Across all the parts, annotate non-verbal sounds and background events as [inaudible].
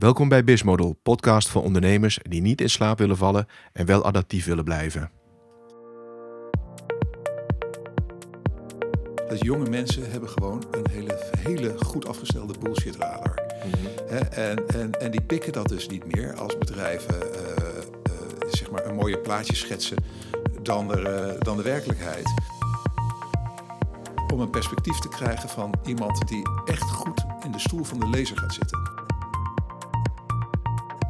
Welkom bij Bismodel, podcast voor ondernemers die niet in slaap willen vallen en wel adaptief willen blijven. Dat jonge mensen hebben gewoon een hele, hele goed afgestelde bullshit radar. Hè, en, en, en die pikken dat dus niet meer als bedrijven eh, eh, zeg maar een mooie plaatje schetsen dan de, eh, dan de werkelijkheid. Om een perspectief te krijgen van iemand die echt goed in de stoel van de lezer gaat zitten.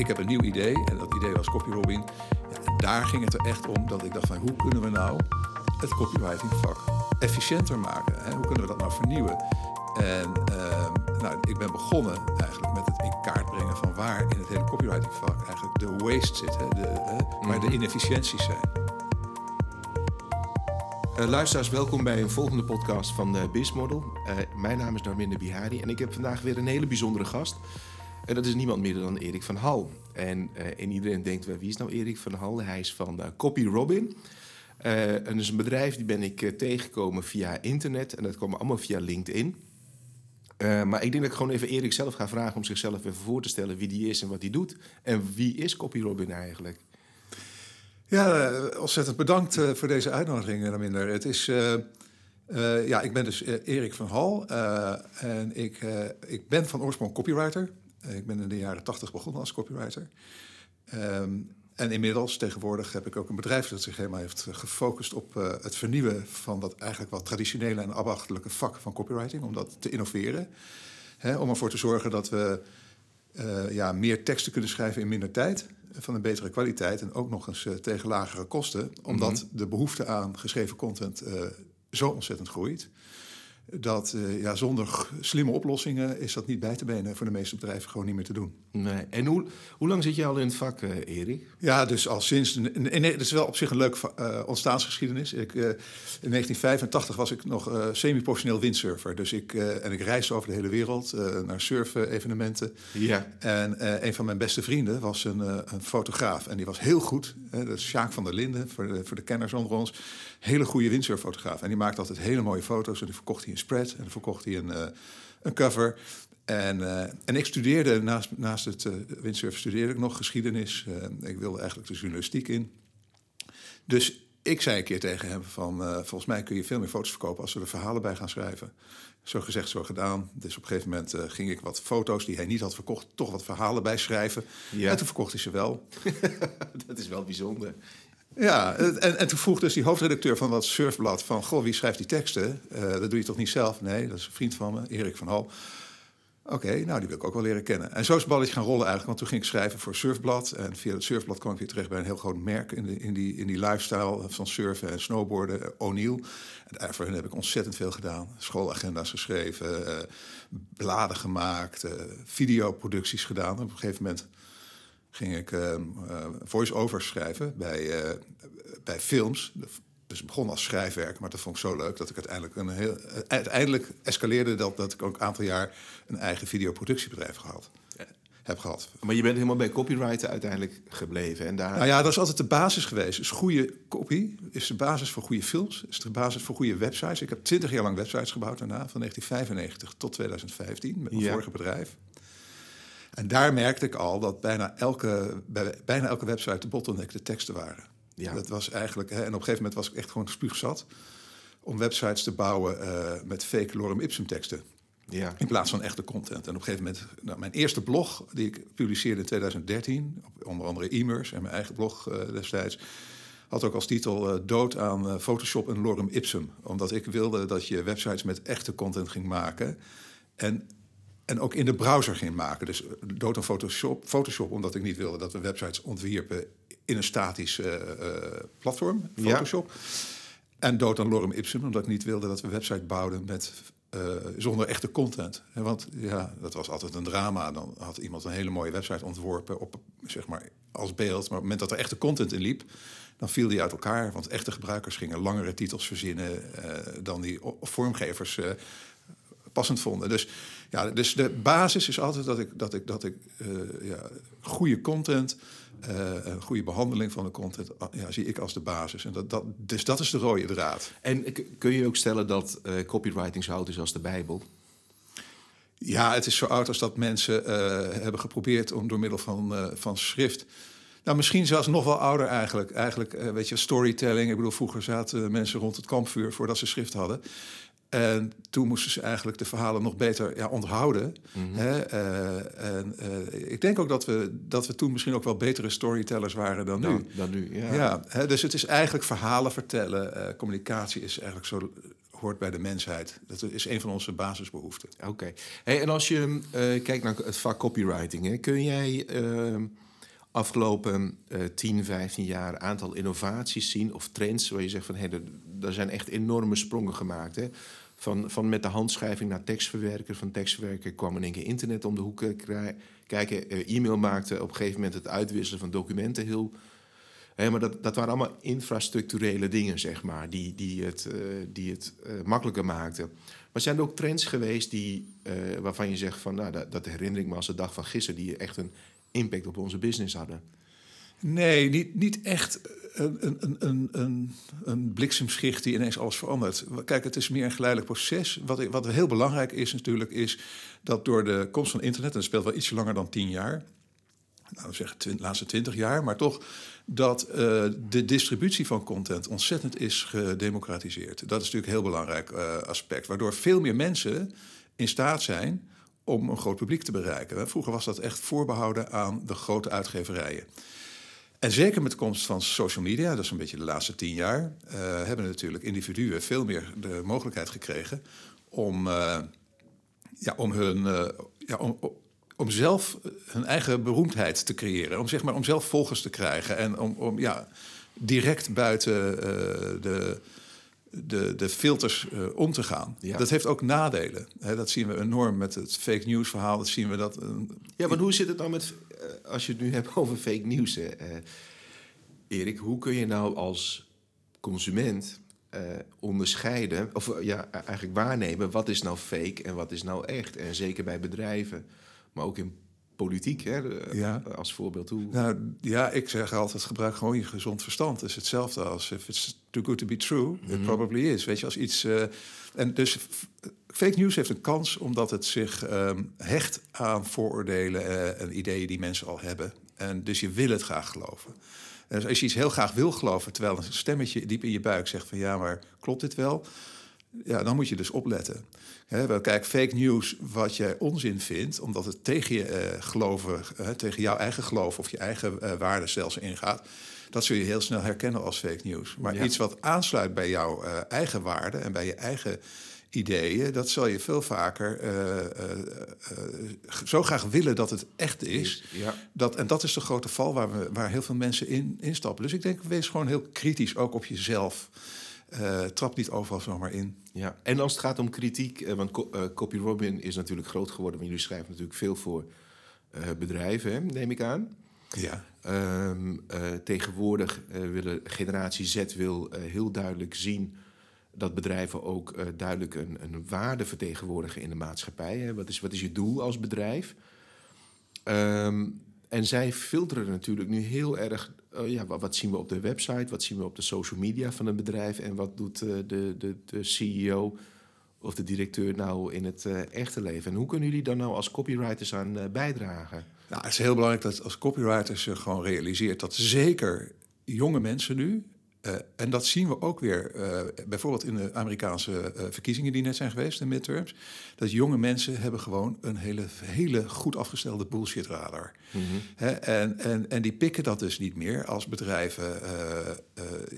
Ik heb een nieuw idee en dat idee was Copy Robin. Ja, en daar ging het er echt om dat ik dacht van hoe kunnen we nou het copywriting vak efficiënter maken? Hè? Hoe kunnen we dat nou vernieuwen? En ehm, nou, ik ben begonnen eigenlijk met het in kaart brengen van waar in het hele copywriting vak eigenlijk de waste zit, hè? De, hè? waar de inefficiënties zijn. Uh, luisteraars, welkom bij een volgende podcast van uh, Bizmodel. Uh, mijn naam is Darminder Bihari en ik heb vandaag weer een hele bijzondere gast. En dat is niemand minder dan Erik van Hal. En, en iedereen denkt, wie is nou Erik van Hal? Hij is van Copy Robin. en dat is een bedrijf die ben ik tegengekomen via internet. En dat kwam allemaal via LinkedIn. maar ik denk dat ik gewoon even Erik zelf ga vragen om zichzelf even voor te stellen wie die is en wat hij doet. En wie is Copy Robin eigenlijk? Ja, ontzettend bedankt voor deze uitnodiging, Raminder. Het is, ja, ik ben dus Erik van Hal en ik, ik ben van oorsprong copywriter. Ik ben in de jaren tachtig begonnen als copywriter. Um, en inmiddels, tegenwoordig, heb ik ook een bedrijf dat zich helemaal heeft gefocust op het vernieuwen van dat eigenlijk wat traditionele en ambachtelijke vak van copywriting, om dat te innoveren. Hè, om ervoor te zorgen dat we ja, meer teksten kunnen schrijven in minder tijd van een betere kwaliteit en ook nog eens uh, tegen lagere kosten, omdat mm -hmm. de behoefte aan geschreven content zo ontzettend groeit dat uh, ja, zonder slimme oplossingen is dat niet bij te benen voor de meeste bedrijven gewoon niet meer te doen. Nee. En hoe, hoe lang zit je al in het vak, uh, Erik? Ja, dus al sinds. Nee, het is wel op zich een leuk uh, ontstaansgeschiedenis. Ik, in 1985 was ik nog semi-professioneel windsurfer. Dus ik, en ik reisde over de hele wereld naar surfen-evenementen. Ja. En een van mijn beste vrienden was een, een fotograaf. En die was heel goed. dat is Sjaak van der Linden, voor de, voor de kenners onder ons. Hele goede windsurffotograaf. En die maakte altijd hele mooie foto's. En die verkocht hij in spread en dan verkocht hij een, uh, een cover. En, uh, en ik studeerde, naast, naast het uh, windsurfen studeerde ik nog geschiedenis. ik wilde eigenlijk de journalistiek in. Dus ik zei een keer tegen hem van, volgens mij kun je veel meer foto's verkopen als we er verhalen bij gaan schrijven. Zo gezegd, zo gedaan. Dus op een gegeven moment ging ik wat foto's die hij niet had verkocht, toch wat verhalen bij schrijven. Ja. En toen verkocht hij ze wel. [laughs] dat is wel bijzonder. Ja, en, en toen vroeg dus die hoofdredacteur van dat surfblad van... goh, wie schrijft die teksten? Uh, dat doe je toch niet zelf? Nee, dat is een vriend van me, Erik van Hal. Oké, nou, die wil ik ook wel leren kennen. En zo is het balletje gaan rollen eigenlijk. Want toen ging ik schrijven voor Surfblad. En via het Surfblad kwam ik weer terecht bij een heel groot merk... in, in, die, in die lifestyle van surfen en snowboarden, O'Neill. En voor hen heb ik ontzettend veel gedaan. Schoolagenda's geschreven, uh, bladen gemaakt, videoproducties gedaan. En op een gegeven moment ging ik uh, voice-overs schrijven bij, uh, bij films. Dus het begon als schrijfwerk, maar dat vond ik zo leuk dat ik uiteindelijk een heel. Uiteindelijk escaleerde dat dat ik ook een aantal jaar een eigen videoproductiebedrijf gehad heb gehad. Maar je bent helemaal bij copywriter uiteindelijk gebleven. En daar... Nou ja, dat is altijd de basis geweest. Dus goede copy is de basis voor goede films, is de basis voor goede websites. Ik heb twintig jaar lang websites gebouwd daarna, van 1995 tot 2015, met mijn ja. vorige bedrijf. En daar merkte ik al dat bijna elke, bij bijna elke website de bottleneck de teksten waren. Ja. Dat was eigenlijk, hè, en op een gegeven moment was ik echt gewoon spuugzat om websites te bouwen uh, met fake lorem ipsum teksten. Ja. In plaats van echte content. En op een gegeven moment, nou, mijn eerste blog die ik publiceerde in 2013, onder andere e-mails en mijn eigen blog uh, destijds, had ook als titel uh, Dood aan Photoshop en lorem ipsum. Omdat ik wilde dat je websites met echte content ging maken. En en ook in de browser ging maken. Dus dood aan Photoshop, Photoshop, omdat ik niet wilde dat we websites ontwierpen in een statisch uh, platform, Photoshop. Ja. En dood aan lorem ipsum, omdat ik niet wilde dat we website bouwden met, uh, zonder echte content. Want ja, dat was altijd een drama. Dan had iemand een hele mooie website ontworpen op, zeg maar, als beeld. Maar op het moment dat er echte content in liep, dan viel die uit elkaar. Want echte gebruikers gingen langere titels verzinnen dan die vormgevers passend vonden. Dus, ja, dus de basis is altijd dat ik, dat ik, dat ik uh, ja, goede content, uh, een goede behandeling van de content, ja, zie ik als de basis. En dat, dat, dus dat is de rode draad. En kun je ook stellen dat uh, copywriting zo oud is als de Bijbel? Ja, het is zo oud als dat mensen hebben geprobeerd om door middel van, van schrift. Nou, misschien zelfs nog wel ouder eigenlijk. Eigenlijk, weet je, storytelling. Ik bedoel, vroeger zaten mensen rond het kampvuur voordat ze schrift hadden. En toen moesten ze eigenlijk de verhalen nog beter ja, onthouden. Mm -hmm. hè? en ik denk ook dat we, dat we toen misschien ook wel betere storytellers waren dan nu. Dan nu, ja. ja hè? Dus het is eigenlijk verhalen vertellen. communicatie is eigenlijk zo hoort bij de mensheid. Dat is een van onze basisbehoeften. Oké. Hey, en als je kijkt naar het vak copywriting, hè, kun jij afgelopen uh, 10, 15 jaar aantal innovaties zien of trends waar je zegt van hé, hey, er zijn echt enorme sprongen gemaakt. Hè? Van, van met de handschrijving naar tekstverwerker, van tekstverwerker kwam in één keer internet om de hoek kijken. e-mail maakte op een gegeven moment het uitwisselen van documenten heel maar dat, dat waren allemaal infrastructurele dingen, zeg maar, die, die het, uh, die het makkelijker maakten. Maar zijn er ook trends geweest die, waarvan je zegt van, nou, dat, dat, herinner ik me als de dag van gisteren, die echt een impact op onze business hadden? Nee, niet, niet echt een, een, een, een, een bliksemschicht die ineens alles verandert. Kijk, het is meer een geleidelijk proces. Wat, wat heel belangrijk is natuurlijk, is dat door de komst van internet, en dat speelt wel ietsje langer dan tien jaar, nou zeg de laatste twintig jaar, maar toch dat uh, de distributie van content ontzettend is gedemocratiseerd. Dat is natuurlijk een heel belangrijk uh, aspect, waardoor veel meer mensen in staat zijn om een groot publiek te bereiken. Vroeger was dat echt voorbehouden aan de grote uitgeverijen. En zeker met de komst van social media, dat is een beetje de laatste tien jaar, uh, hebben natuurlijk individuen veel meer de mogelijkheid gekregen om, ja, om hun. ja, om, om zelf hun eigen beroemdheid te creëren. Om, zeg maar, om zelf volgers te krijgen. En om, om ja, direct buiten de, de, de filters uh, om te gaan. Ja. Dat heeft ook nadelen. He, dat zien we enorm met het fake news verhaal. Dat zien we dat. Uh, ja, maar hoe zit het dan met. als je het nu hebt over fake nieuws, Erik, hoe kun je nou als consument. onderscheiden, of ja, eigenlijk waarnemen, wat is nou fake en wat is nou echt? En zeker bij bedrijven maar ook in politiek, hè, ja. als voorbeeld. Hoe... Nou, ja, ik zeg altijd, gebruik gewoon je gezond verstand. Het is hetzelfde als if it's too good to be true, mm -hmm. it probably is. Weet je, als iets... Uh, en dus fake news heeft een kans omdat het zich um, hecht aan vooroordelen uh, en ideeën die mensen al hebben. En dus je wil het graag geloven. En dus als je iets heel graag wil geloven, terwijl een stemmetje diep in je buik zegt van ja, maar klopt dit wel? Ja, dan moet je dus opletten. He, kijk, fake news wat jij onzin vindt, omdat het tegen je uh, geloven, tegen jouw eigen geloof of je eigen uh, waardestelsel ingaat, dat zul je heel snel herkennen als fake news. Maar ja. iets wat aansluit bij jouw eigen waarden en bij je eigen ideeën, dat zal je veel vaker zo graag willen dat het echt is. Ja. Dat, en dat is de grote val waar, we, waar heel veel mensen in instappen. Dus ik denk, wees gewoon heel kritisch ook op jezelf. Uh, trap niet overal zomaar in. Ja, en als het gaat om kritiek, uh, want uh, Copy Robin is natuurlijk groot geworden, maar jullie schrijven natuurlijk veel voor bedrijven, hè, neem ik aan. Ja. Um, tegenwoordig willen generatie Z wil heel duidelijk zien dat bedrijven ook duidelijk een, een, waarde vertegenwoordigen in de maatschappij. Hè. Wat, is, wat is je doel als bedrijf? Um, en zij filteren natuurlijk nu heel erg. Uh, ja, wat, zien we op de website? Wat zien we op de social media van een bedrijf? En wat doet uh, de, de, de CEO of de directeur nou in het uh, echte leven? En hoe kunnen jullie daar nou als copywriters aan bijdragen? Nou, het is heel belangrijk dat als copywriters je gewoon realiseert dat zeker jonge mensen nu uh, en dat zien we ook weer uh, bijvoorbeeld in de Amerikaanse uh, verkiezingen die net zijn geweest, de midterms. Dat jonge mensen hebben gewoon een hele, hele goed afgestelde bullshit radar. Mm -hmm. en, en, en die pikken dat dus niet meer als bedrijven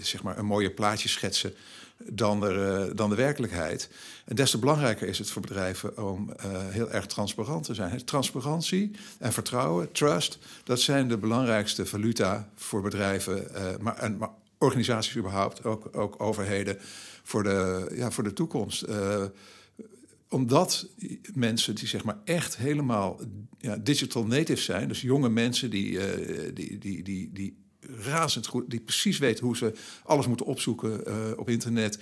zeg maar een mooie plaatje schetsen dan, er, dan de werkelijkheid. En des te belangrijker is het voor bedrijven om heel erg transparant te zijn. Transparantie en vertrouwen, trust, dat zijn de belangrijkste valuta voor bedrijven. maar, en, maar organisaties überhaupt, ook, ook overheden, voor de, ja, voor de toekomst. Uh, omdat mensen die zeg maar echt helemaal ja, digital native zijn, dus jonge mensen die, uh, die, die, die, die razend goed, die precies weten hoe ze alles moeten opzoeken uh, op internet,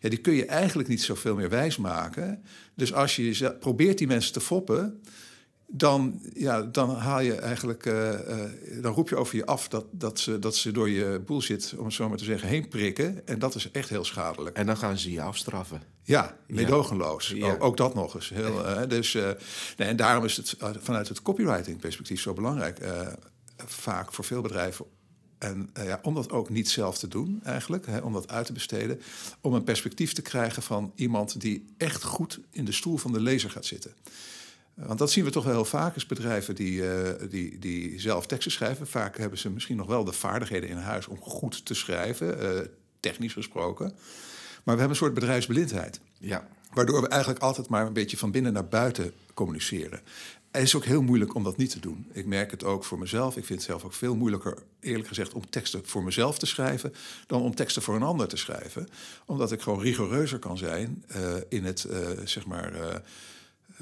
ja, die kun je eigenlijk niet zoveel meer wijsmaken. Dus als je probeert die mensen te foppen, dan, ja, dan haal je eigenlijk, uh, uh, dan roep je over je af dat, dat, ze, dat ze door je bullshit, om het zo maar te zeggen, heen prikken. En dat is echt heel schadelijk. En dan gaan ze je afstraffen. Ja, meedogenloos. Ja. Ook, ook, dat nog eens. Heel, uh, dus, nee, en daarom is het vanuit het copywriting perspectief zo belangrijk. vaak voor veel bedrijven en ja, om dat ook niet zelf te doen, eigenlijk, hè, om dat uit te besteden, om een perspectief te krijgen van iemand die echt goed in de stoel van de lezer gaat zitten. Want dat zien we toch wel heel vaak als bedrijven die, uh, die, die zelf teksten schrijven. Vaak hebben ze misschien nog wel de vaardigheden in huis om goed te schrijven, uh, technisch gesproken. Maar we hebben een soort bedrijfsblindheid. Ja. Waardoor we eigenlijk altijd maar een beetje van binnen naar buiten communiceren. Het is ook heel moeilijk om dat niet te doen. Ik merk het ook voor mezelf. Ik vind het zelf ook veel moeilijker, eerlijk gezegd, om teksten voor mezelf te schrijven dan om teksten voor een ander te schrijven. Omdat ik gewoon rigoureuzer kan zijn uh, in het, zeg maar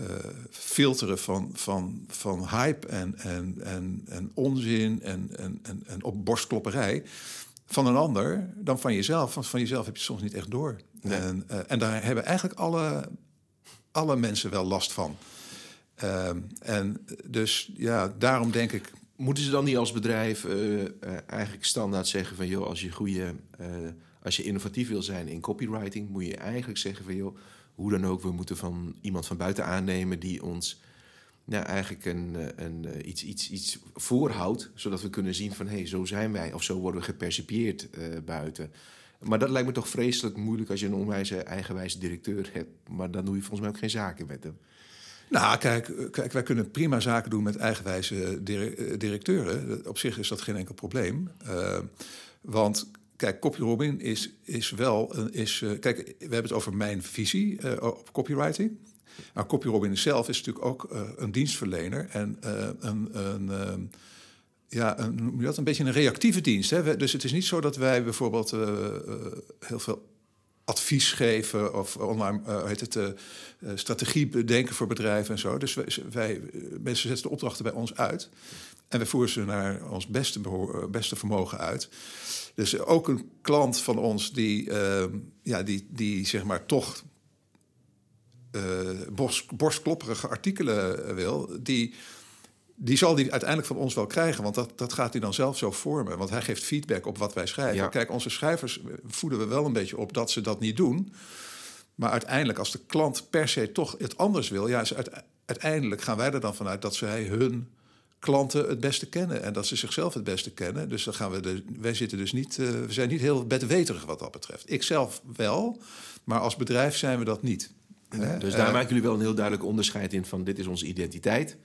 uh, filteren van, van, van hype en, en, en, en onzin en, en, en, en op borstklopperij van een ander dan van jezelf. Want van jezelf heb je soms niet echt door. En, uh, en daar hebben eigenlijk alle, alle mensen wel last van. Uh, en dus ja, daarom denk ik. Moeten ze dan niet als bedrijf uh, eigenlijk standaard zeggen van joh, als je goede, als je innovatief wil zijn in copywriting, moet je eigenlijk zeggen van joh hoe dan ook, we moeten van iemand van buiten aannemen die ons nou, eigenlijk een, eh, een, eh, iets, iets, iets voorhoudt, zodat we kunnen zien van hé, hey, zo zijn wij of zo worden we gepercipieerd uh, buiten. Maar dat lijkt me toch vreselijk moeilijk als je een onwijze eigenwijze directeur hebt. Maar dan doe je volgens mij ook geen zaken met hem. Nou, kijk, kijk, wij kunnen prima zaken doen met eigenwijze directeuren. Op zich is dat geen enkel probleem. Want Kijk, copywriting is, is wel. Is, uh, kijk, we hebben het over mijn visie uh, op copywriting. Maar copywriting zelf is natuurlijk ook uh, een dienstverlener en een. een ja, een, dat een beetje een reactieve dienst. Hè? Dus het is niet zo dat wij bijvoorbeeld heel veel advies geven of online uh, heet het, uh, strategie bedenken voor bedrijven en zo. Dus wij, mensen zetten de opdrachten bij ons uit en we voeren ze naar ons beste, beste vermogen uit. Dus ook een klant van ons die, uh, ja, die, die zeg maar toch borst, borstklopperige artikelen wil, die, die zal die uiteindelijk van ons wel krijgen. Want dat, dat gaat hij dan zelf zo vormen. Want hij geeft feedback op wat wij schrijven. Ja. Kijk, onze schrijvers voeden we wel een beetje op dat ze dat niet doen. Maar uiteindelijk, als de klant per se toch het anders wil, ja, uiteindelijk gaan wij er dan vanuit dat zij hun klanten het beste kennen en dat ze zichzelf het beste kennen. Dus dan gaan we de, wij zitten dus niet, uh, we zijn niet heel bedweterig wat dat betreft. Ik zelf wel, maar als bedrijf zijn we dat niet. Dus daar uh, maken jullie wel een heel duidelijk onderscheid in van dit is onze identiteit.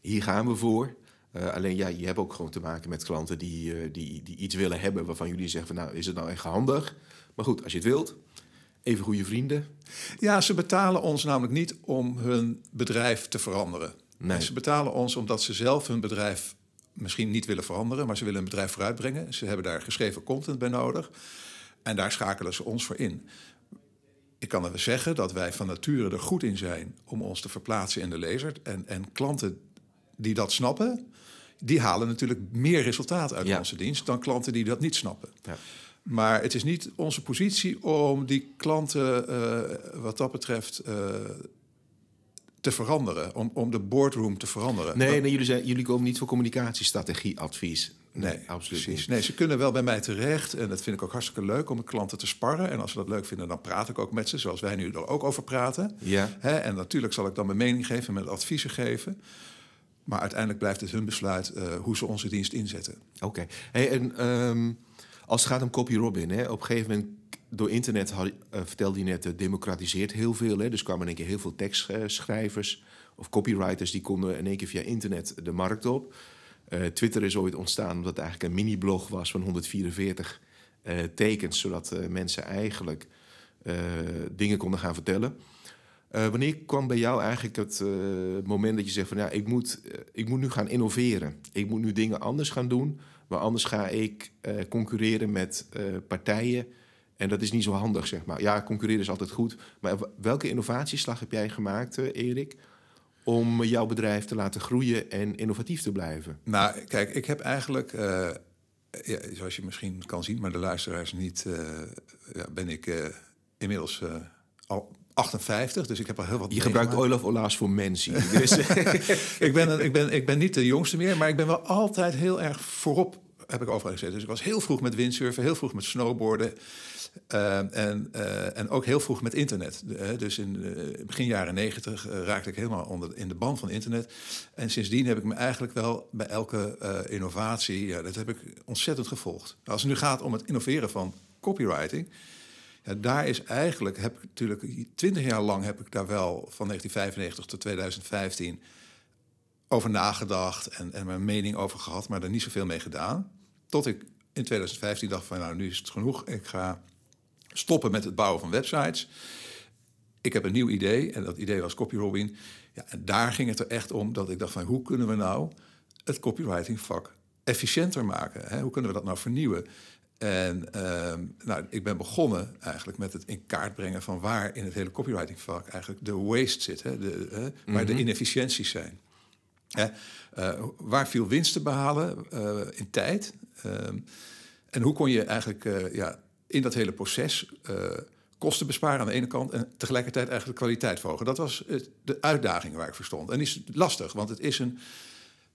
Hier gaan we voor. Uh, alleen ja, je hebt ook gewoon te maken met klanten die, die, die iets willen hebben waarvan jullie zeggen van nou is het nou echt handig. Maar goed, als je het wilt, even goede vrienden. Ja, ze betalen ons namelijk niet om hun bedrijf te veranderen. Nee. Ze betalen ons omdat ze zelf hun bedrijf misschien niet willen veranderen, maar ze willen een bedrijf vooruitbrengen. Ze hebben daar geschreven content bij nodig. En daar schakelen ze ons voor in. Ik kan er zeggen dat wij van nature er goed in zijn om ons te verplaatsen in de lezer. En, en klanten die dat snappen, die halen natuurlijk meer resultaat uit ja. onze dienst dan klanten die dat niet snappen. Ja. Maar het is niet onze positie om die klanten, uh, wat dat betreft, uh, te veranderen, om, om de boardroom te veranderen. Nee, nee jullie, zijn, jullie komen niet voor communicatiestrategieadvies. Nee, nee absoluut precies. Niet. Nee, ze kunnen wel bij mij terecht en dat vind ik ook hartstikke leuk om met klanten te sparren. En als ze dat leuk vinden, dan praat ik ook met ze, zoals wij nu er ook over praten. Ja. En natuurlijk zal ik dan mijn mening geven en met adviezen geven. Maar uiteindelijk blijft het hun besluit uh, hoe ze onze dienst inzetten. Oké. Hey, en um, als het gaat om Copy Robin, hè, op een gegeven moment door internet, had, uh, vertelde je net, uh, democratiseert heel veel. Hè? Dus kwamen in één keer heel veel tekstschrijvers of copywriters... die konden in één keer via internet de markt op. Twitter is ooit ontstaan omdat het eigenlijk een mini-blog was van 144 tekens... zodat mensen eigenlijk dingen konden gaan vertellen. Wanneer kwam bij jou eigenlijk het moment dat je zegt van... ja, ik moet, ik moet nu gaan innoveren. Ik moet nu dingen anders gaan doen... maar anders ga ik concurreren met partijen en dat is niet zo handig, zeg maar. Ja, concurreren is altijd goed. Maar welke innovatieslag heb jij gemaakt, eh, Erik, om jouw bedrijf te laten groeien en innovatief te blijven? Nou, kijk, ik heb eigenlijk, zoals je misschien kan zien, maar de luisteraars niet, ja, ben ik inmiddels al 58, dus ik heb al heel wat Je gebruikt of ola's voor mensen. Dus, [laughs] ik, ben, een- ik, ben, ik ben niet de jongste meer, maar ik ben wel altijd heel erg voorop heb ik overal gezeten. Dus ik was heel vroeg met windsurfen, heel vroeg met snowboarden. eh, en, eh, en ook heel vroeg met internet. Dus in eh, begin jaren negentig eh, raakte ik helemaal onder, in de band van internet. En sindsdien heb ik me eigenlijk wel bij elke innovatie... Ja, dat heb ik ontzettend gevolgd. Als het nu gaat om het innoveren van copywriting... Daar is eigenlijk, heb ik natuurlijk twintig jaar lang heb ik daar wel van 1995 tot 2015 over nagedacht en, en mijn mening over gehad, maar er niet zoveel mee gedaan. Tot ik in 2015 dacht van nou, nu is het genoeg. Ik ga stoppen met het bouwen van websites. Ik heb een nieuw idee en dat idee was CopyRobin. Ja, en daar ging het er echt om dat ik dacht van hoe kunnen we nou het copywriting vak efficiënter maken? Hè? Hoe kunnen we dat nou vernieuwen? En ehm, nou, ik ben begonnen eigenlijk met het in kaart brengen van waar in het hele copywriting vak eigenlijk de waste zit, hè? De, hè? waar de inefficiënties zijn. Hè? Eh, waar viel winst te behalen eh, in tijd? Ehm, en hoe kon je eigenlijk eh, ja, in dat hele proces kosten besparen aan de ene kant en tegelijkertijd eigenlijk de kwaliteit verhogen? Dat was het- de uitdaging waar ik voor stond. En die is lastig, want het is een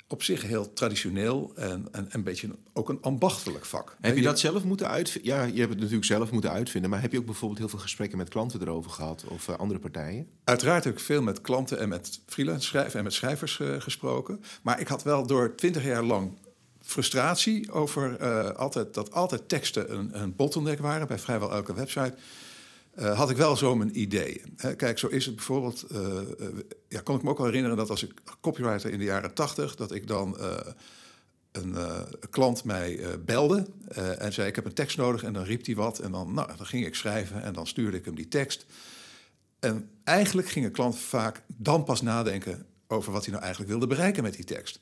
op zich heel traditioneel en, en een beetje ook een ambachtelijk vak. heb je dat zelf moeten uitvinden? Ja, je hebt het natuurlijk zelf moeten uitvinden. Maar heb je ook bijvoorbeeld heel veel gesprekken met klanten erover gehad? Of eh, andere partijen? Uiteraard heb ik veel met klanten en met freelance schrijven en met schrijvers eh, gesproken. Maar ik had wel door twintig jaar lang frustratie over eh, altijd, dat altijd teksten een, een bottleneck waren bij vrijwel elke website. Eh, had ik wel zo mijn idee. Hè, kijk, zo is het bijvoorbeeld. eh, ja, kon ik me ook wel herinneren dat als ik copywriter in de jaren tachtig, dat ik dan een klant mij belde en zei: Ik heb een tekst nodig. En dan riep hij wat. En dan, nou, dan ging ik schrijven en dan stuurde ik hem die tekst. En eigenlijk ging een klant vaak dan pas nadenken over wat hij nou eigenlijk wilde bereiken met die tekst.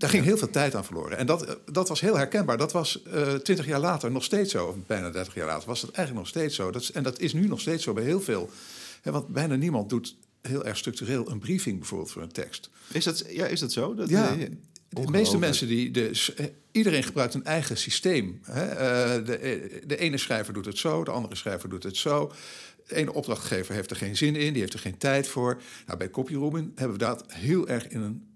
Daar ging heel veel tijd aan verloren. En dat, eh, dat was heel herkenbaar. Dat was twintig jaar later nog steeds zo. Of bijna 30 jaar later was dat eigenlijk nog steeds zo. Dat is, en dat is nu nog steeds zo bij heel veel. Hè, want bijna niemand doet heel erg structureel een briefing bijvoorbeeld voor een tekst. Is dat, ja, is dat zo? Dat, Ja, eh, de meeste mensen die. De, eh, iedereen gebruikt een eigen systeem. Hè? Eh, de, eh, de ene schrijver doet het zo, de andere schrijver doet het zo. De ene opdrachtgever heeft er geen zin in, die heeft er geen tijd voor. Nou, bij CopyRobin hebben we dat heel erg in een,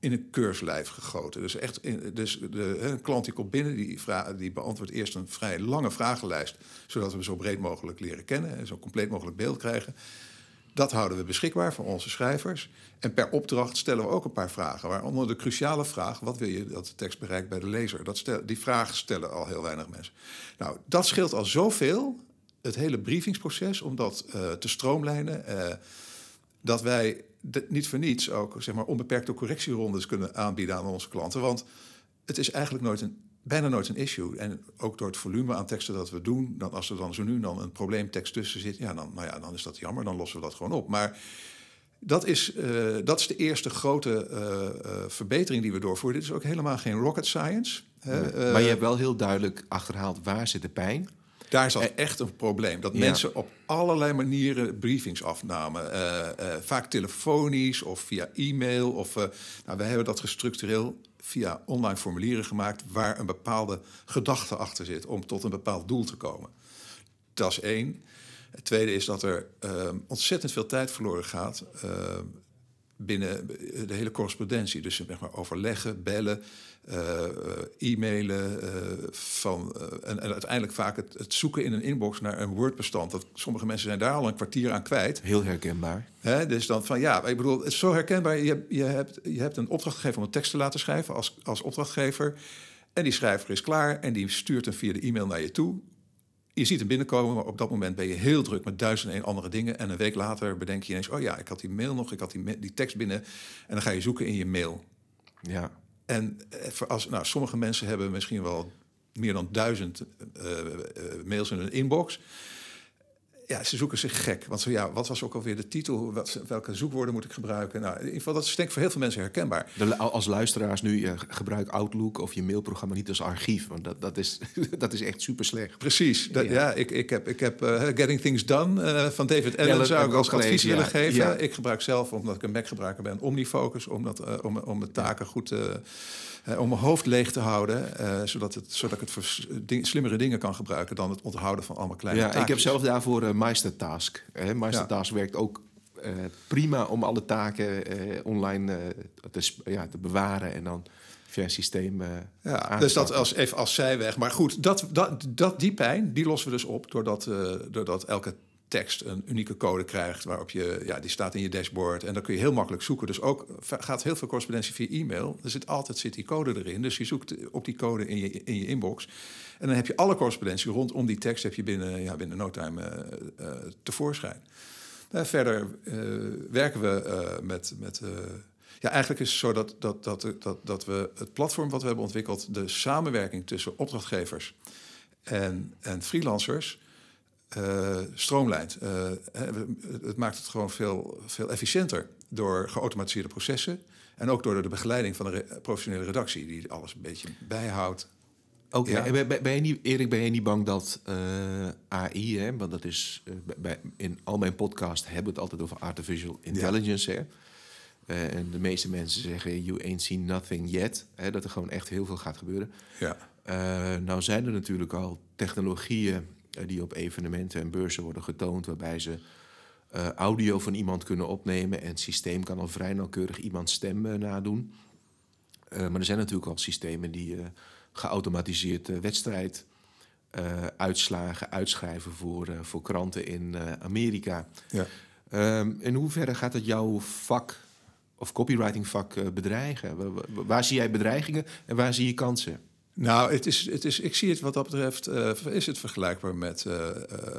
in een keurslijf gegoten. Dus, echt dus de, een klant die komt binnen, die, die beantwoordt eerst een vrij lange vragenlijst, zodat we zo breed mogelijk leren kennen en zo compleet mogelijk beeld krijgen. Dat houden we beschikbaar voor onze schrijvers. En per opdracht stellen we ook een paar vragen. Waaronder de cruciale vraag: wat wil je dat de tekst bereikt bij de lezer? Dat die vraag stellen al heel weinig mensen. Nou, dat scheelt al zoveel, het hele briefingsproces, om dat eh, te stroomlijnen. eh, dat wij de- niet voor niets ook zeg maar, onbeperkte correctierondes kunnen aanbieden aan onze klanten. Want het is eigenlijk nooit een, bijna nooit een issue. En ook door het volume aan teksten dat we doen, dan als er dan zo nu dan een probleemtekst tussen zit, ja, dan, nou ja, dan is dat jammer, dan lossen we dat gewoon op. Maar dat is, eh, dat is de eerste grote eh, eh, verbetering die we doorvoeren. Dit is ook helemaal geen rocket science. Hè. Maar je hebt wel heel duidelijk achterhaald waar zit de pijn. Daar zat echt een probleem. Dat Ja. mensen op allerlei manieren briefings afnamen. Eh, eh, vaak telefonisch of via e-mail. Of, eh, nou, wij hebben dat gestructureel via online formulieren gemaakt... waar een bepaalde gedachte achter zit om tot een bepaald doel te komen. Dat is één. Het tweede is dat er eh, ontzettend veel tijd verloren gaat... eh, binnen de hele correspondentie. Dus zeg maar overleggen, bellen, eh, eh, e-mailen. eh, van, eh, en, en uiteindelijk vaak het, het zoeken in een inbox naar een Word-bestand. Dat, sommige mensen zijn daar al een kwartier aan kwijt. Heel herkenbaar. Hè? Dus dan van ja, ik bedoel, het is zo herkenbaar. Je, hebt- je, hebt, je hebt een opdracht gegeven om een tekst te laten schrijven als, als opdrachtgever. En die schrijver is klaar en die stuurt hem via de e-mail naar je toe. Je ziet hem binnenkomen, maar op dat moment ben je heel druk met duizend en andere dingen. En een week later bedenk je ineens: oh ja, ik had die mail nog, ik had die, die tekst binnen. En dan ga je zoeken in je mail. Ja. En eh, als, nou, sommige mensen hebben misschien wel meer dan duizend eh, eh, mails in hun inbox. Ja, ze zoeken zich gek. Want zo, ja, wat was ook alweer de titel? Wat, welke zoekwoorden moet ik gebruiken? Nou, in ieder geval, dat is denk ik voor heel veel mensen herkenbaar. De, als luisteraars nu, eh, gebruik Outlook of je mailprogramma niet als archief. Want dat, dat, is, [laughs] dat is echt super slecht. Precies. Dat, Ja. ja. ik, ik heb, ik heb eh, Getting Things Done eh, van David Allen dat zou ik als advies gelezen, willen ja. geven. Ja. Ik gebruik zelf, omdat ik een Mac-gebruiker ben, OmniFocus... om, dat, eh, om, om de taken goed... eh, om mijn hoofd leeg te houden, zodat, het, zodat ik het voor ding- slimmere dingen kan gebruiken dan het onthouden van allemaal kleine Ja, ik heb zelf daarvoor Meistertask. Hè? Meistertask werkt ook prima om alle taken online te, ja, te bewaren en dan via een systeem. ja, dus dat als, even als zijweg. Maar goed, dat, dat, dat, die pijn die lossen we dus op doordat, doordat elke tekst een unieke code krijgt waarop je, ja, die staat in je dashboard en dan kun je heel makkelijk zoeken. Dus ook gaat heel veel correspondentie via e-mail. Er zit altijd zit die code erin, dus je zoekt op die code in je, in je inbox. En dan heb je alle correspondentie rondom die tekst heb je binnen, ja, binnen no time uh, uh, tevoorschijn. Uh, verder werken we met, met ja, eigenlijk is het zo dat, dat, dat, dat, dat we het platform wat we hebben ontwikkeld, de samenwerking tussen opdrachtgevers en, en freelancers, uh, stroomlijnt. Uh, het maakt het gewoon veel, veel efficiënter door geautomatiseerde processen. En ook door de begeleiding van de professionele redactie, die alles een beetje bijhoudt. Oké, okay. ben, ben, je niet, Erik, ben je niet bang dat uh, AI, hè, want dat is bij, in al mijn podcasts hebben we het altijd over artificial intelligence. Hè? en de meeste mensen zeggen, you ain't seen nothing yet. Hè, dat er gewoon echt heel veel gaat gebeuren. Ja. nou zijn er natuurlijk al technologieën eh, die op evenementen en beurzen worden getoond, waarbij ze uh, audio van iemand kunnen opnemen en het systeem kan al vrij nauwkeurig iemands stem uh, nadoen. maar er zijn natuurlijk al systemen die geautomatiseerd wedstrijd uitslagen uitschrijven voor, voor kranten in Amerika. Ja. Ehm, in hoeverre gaat het jouw vak of copywriting-vak bedreigen? Waar zie jij bedreigingen en waar zie je kansen? Nou, het is, het is, ik zie het wat dat betreft, uh, is het vergelijkbaar met uh,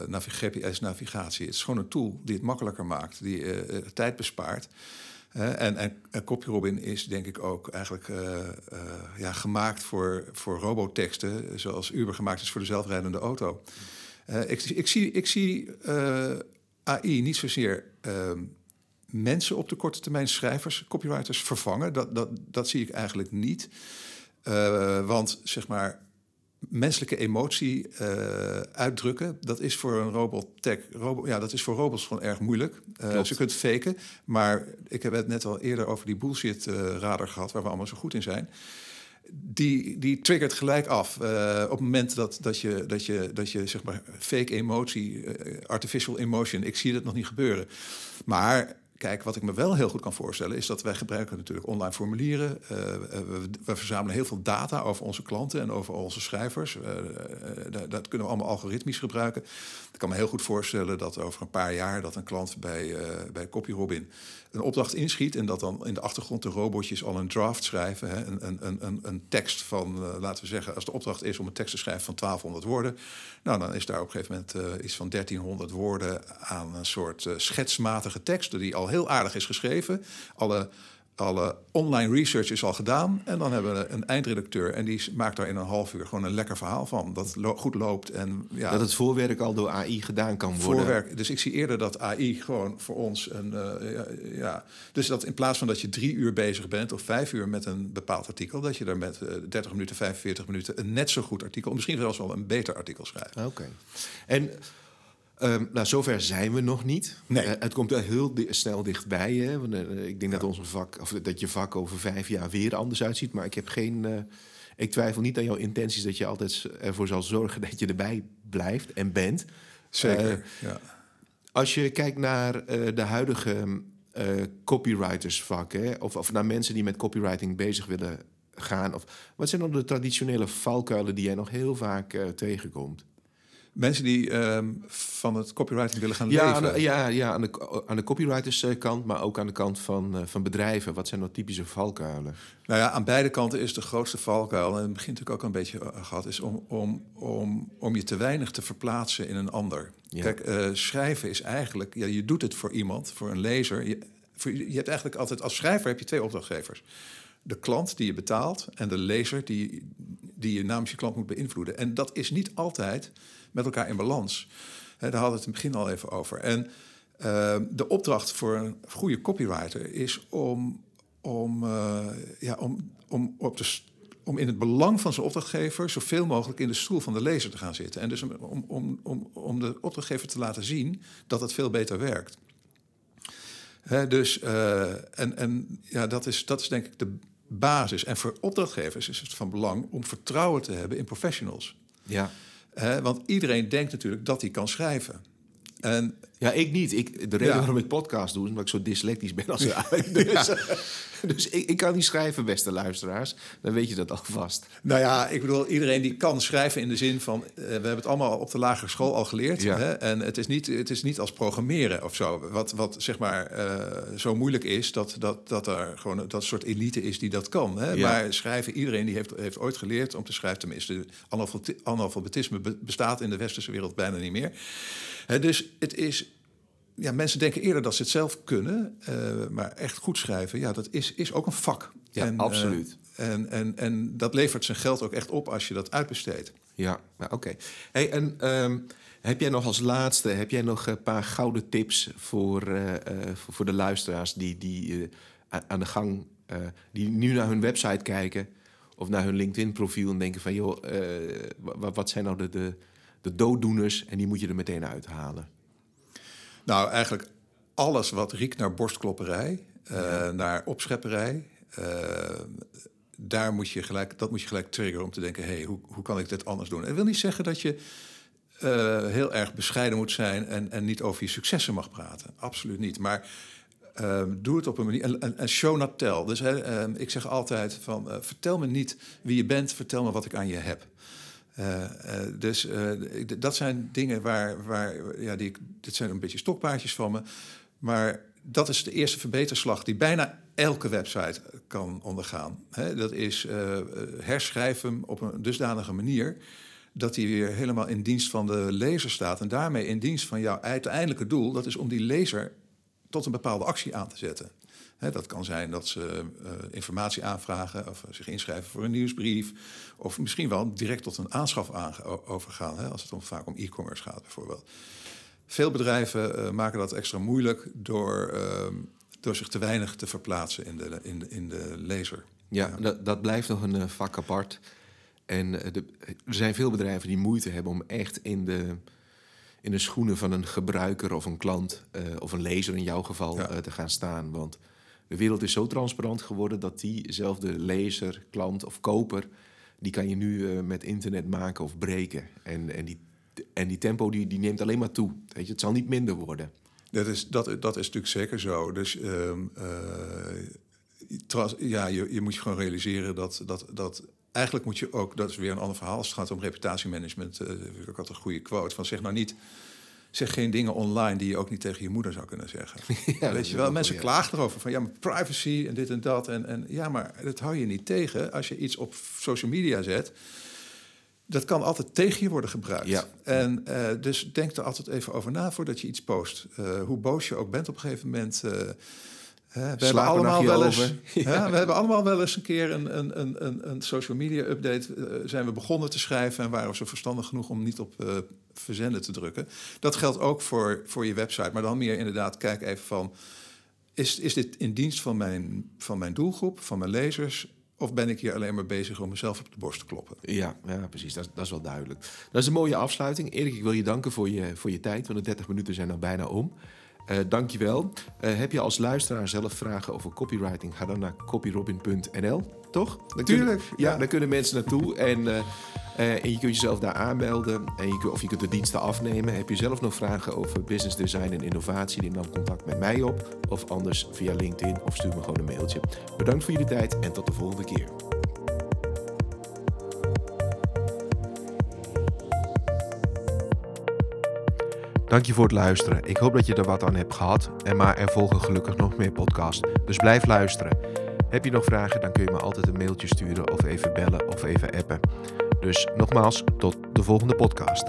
uh, GPS-navigatie. Het is gewoon een tool die het makkelijker maakt, die tijd bespaart. en, en, en CopyRobin is denk ik ook eigenlijk ja, gemaakt voor, voor robotteksten, zoals Uber gemaakt is voor de zelfrijdende auto. ik, ik zie, ik zie AI niet zozeer ehm, mensen op de korte termijn schrijvers, copywriters vervangen. Dat, dat, dat zie ik eigenlijk niet. Uh, want zeg maar, menselijke emotie uh, uitdrukken, dat is voor een robot tech, robo, ja, dat is voor robots gewoon erg moeilijk. Uh, ze kunt faken, maar ik heb het net al eerder over die bullshit radar gehad, waar we allemaal zo goed in zijn. Die, die triggert gelijk af op het moment dat, dat je, dat je, dat je zeg maar fake emotie, artificial emotion, ik zie dat nog niet gebeuren. Maar Kijk, wat ik me wel heel goed kan voorstellen is dat wij gebruiken natuurlijk online formulieren. Uh, we, verzamelen heel veel data over onze klanten en over onze schrijvers. Uh, dat kunnen we allemaal algoritmisch gebruiken. Ik kan me heel goed voorstellen dat over een paar jaar dat een klant bij, bij CopyRobin een opdracht inschiet en dat dan in de achtergrond de robotjes al een draft schrijven. Hè, een, een, een, een tekst van, laten we zeggen, als de opdracht is om een tekst te schrijven van 1200 woorden. Nou, dan is daar op een gegeven moment iets van 1300 woorden aan een soort schetsmatige tekst die al heel aardig is geschreven. Alle, alle online research is al gedaan. En dan hebben we een eindredacteur. En die maakt daar in een half uur gewoon een lekker verhaal van. Dat goed loopt. En, ja, dat het voorwerk al door AI gedaan kan worden. Voorwerk. Dus ik zie eerder dat AI gewoon voor ons een. Uh, ja, ja, Dus dat in plaats van dat je drie uur bezig bent of vijf uur met een bepaald artikel. dat je daar met uh, 30 minuten, 45 minuten een net zo goed artikel. misschien zelfs wel een beter artikel schrijft. Oké. En Um, nou, zover zijn we nog niet. Nee. Uh, het komt wel heel di snel dichtbij. Hè? Want, uh, ik denk ja. dat, onze vak, of dat je vak over vijf jaar weer anders uitziet. Maar ik heb geen. Uh, ik twijfel niet aan jouw intenties dat je altijd ervoor zal zorgen [laughs] dat je erbij blijft en bent. Zeker. ja. Als je kijkt naar de huidige copywritersvak, hè, of, of naar mensen die met copywriting bezig willen gaan, of wat zijn dan de traditionele valkuilen die jij nog heel vaak tegenkomt? Mensen die um, van het copywriting willen gaan ja, leven. Aan de, ja, ja aan, de, aan de copywriterskant, maar ook aan de kant van, uh, van bedrijven. Wat zijn nou typische valkuilen? Nou ja, aan beide kanten is de grootste valkuil... en het begint natuurlijk ook een beetje uh, gehad... is om, om, om, om je te weinig te verplaatsen in een ander. Ja. Kijk, uh, schrijven is eigenlijk... Ja, je doet het voor iemand, voor een lezer. Je, voor, je hebt eigenlijk altijd... Als schrijver heb je twee opdrachtgevers de klant die je betaalt en de lezer die, die je namens je klant moet beïnvloeden. En dat is niet altijd met elkaar in balans. Daar hadden we het in het begin al even over. En uh, de opdracht voor een goede copywriter is om, om, uh, ja, om, om, op de, om in het belang van zijn opdrachtgever zoveel mogelijk in de stoel van de lezer te gaan zitten. En dus om, om, om, om de opdrachtgever te laten zien dat het veel beter werkt. Dus, uh, en, en ja, dat is, dat is denk ik de basis. En voor opdrachtgevers is het van belang om vertrouwen te hebben in professionals. Ja. Want iedereen denkt natuurlijk dat hij kan schrijven. En Ja, ik niet. Ik, de reden Ja. waarom ik podcast doe, is omdat ik zo dyslectisch ben als [laughs] dus, dus ik, ik kan niet schrijven, beste luisteraars. Dan weet je dat alvast. Nou ja, ik bedoel, iedereen die kan schrijven in de zin van... eh, we hebben het allemaal op de lagere school al geleerd. Ja. Hè? En het is, niet, het is niet als programmeren of zo. Wat, wat zeg maar eh, zo moeilijk is, dat, dat, dat er gewoon dat soort elite is die dat kan. Hè? Ja. Maar schrijven, iedereen die heeft, heeft ooit geleerd om te schrijven. Tenminste, analfabeti- analfabetisme be- bestaat in de westerse wereld bijna niet meer. Hè, dus het is... Ja, mensen denken eerder dat ze het zelf kunnen. eh, maar echt goed schrijven, ja, dat is, is ook een vak. Ja, En, eh, absoluut. en, en, en dat levert zijn geld ook echt op als je dat uitbesteedt. Ja, nou, oké. Hey, en ehm, heb jij nog als laatste, heb jij nog een paar gouden tips voor, eh, voor, de luisteraars die, die aan de gang, die nu naar hun website kijken of naar hun LinkedIn-profiel en denken van, joh, wat, wat zijn nou de, de, de dooddoeners en die moet je er meteen uithalen? Nou, eigenlijk alles wat riekt naar borstklopperij, eh, naar opschepperij, eh, daar moet je gelijk, dat moet je gelijk triggeren om te denken: hé, hey, hoe, hoe kan ik dit anders doen? En dat wil niet zeggen dat je eh, heel erg bescheiden moet zijn en, en niet over je successen mag praten. Absoluut niet. Maar eh, doe het op een manier. En, en, show not tell. Dus hè, eh, ik zeg altijd: van, vertel me niet wie je bent, vertel me wat ik aan je heb. Eh, eh, dus eh, dat zijn dingen waar, waar ja, die, dit zijn een beetje stokpaardjes van me. Maar dat is de eerste verbeterslag die bijna elke website kan ondergaan. Dat is herschrijf hem op een dusdanige manier dat hij weer helemaal in dienst van de lezer staat. En daarmee in dienst van jouw uiteindelijke doel. Dat is om die lezer tot een bepaalde actie aan te zetten. Dat kan zijn dat ze eh, informatie aanvragen of zich inschrijven voor een nieuwsbrief. Of misschien wel direct tot een aanschaf overgaan. Hè, als het om, vaak om e-commerce gaat bijvoorbeeld. Veel bedrijven eh, maken dat extra moeilijk door, ehm, door zich te weinig te verplaatsen in de, in de, in de lezer. Ja, Dat, dat blijft nog een eh, vak apart. En eh, de, er zijn veel bedrijven die moeite hebben om echt in de, in de schoenen van een gebruiker of een klant eh, of een lezer in jouw geval Ja. eh, te gaan staan. Want de wereld is zo transparant geworden dat diezelfde lezer, klant of koper, die kan je nu eh, met internet maken of breken. En, en, die, en die tempo die, die neemt alleen maar toe. Weet je, het zal niet minder worden. Dat is, dat, dat is natuurlijk zeker zo. Dus ehm, eh, ja, je, je moet je gewoon realiseren dat, dat, dat eigenlijk moet je ook, dat is weer een ander verhaal, als het gaat om reputatiemanagement. eh ik had een goede quote van zeg nou niet, zeg geen dingen online die je ook niet tegen je moeder zou kunnen zeggen. [laughs] dat Weet je wel, mensen ja. klagen erover van ja, maar privacy en dit en dat. En, en ja, maar dat hou je niet tegen als je iets op social media zet. Dat kan altijd tegen je worden gebruikt. Ja. En eh, dus denk er altijd even over na voordat je iets post. Eh, hoe boos je ook bent op een gegeven moment. eh, we, hebben allemaal wel eens, [laughs] we hebben allemaal wel eens een keer een, een, een, een, een social media update. eh, zijn we begonnen te schrijven en waren we zo verstandig genoeg om niet op eh, verzenden te drukken. Dat geldt ook voor, voor je website. Maar dan meer inderdaad, kijk even van. Is, is dit in dienst van mijn, van mijn doelgroep, van mijn lezers? Of ben ik hier alleen maar bezig om mezelf op de borst te kloppen? Ja, ja precies. Dat, is- dat is wel duidelijk. Dat is een mooie afsluiting. Erik, ik wil je danken voor je, voor je tijd, want de 30 minuten zijn al bijna om. Eh dank je wel. Eh, heb je als luisteraar zelf vragen over copywriting? Ga dan naar copyrobin.nl, toch? Dan Tuurlijk, Kunnen, ja, ja. daar kunnen mensen naartoe. En, eh, en je kunt jezelf daar aanmelden. En je, of je kunt de diensten afnemen. Heb je zelf nog vragen over business design en innovatie? Neem dan contact met mij op. Of anders via LinkedIn of stuur me gewoon een mailtje. Bedankt voor jullie tijd en tot de volgende keer. Dank je voor het luisteren. Ik hoop dat je er wat aan hebt gehad. En maar er volgen gelukkig nog meer podcasts. Dus blijf luisteren. Heb je nog vragen, dan kun je me altijd een mailtje sturen of even bellen of even appen. Dus nogmaals, tot de volgende podcast.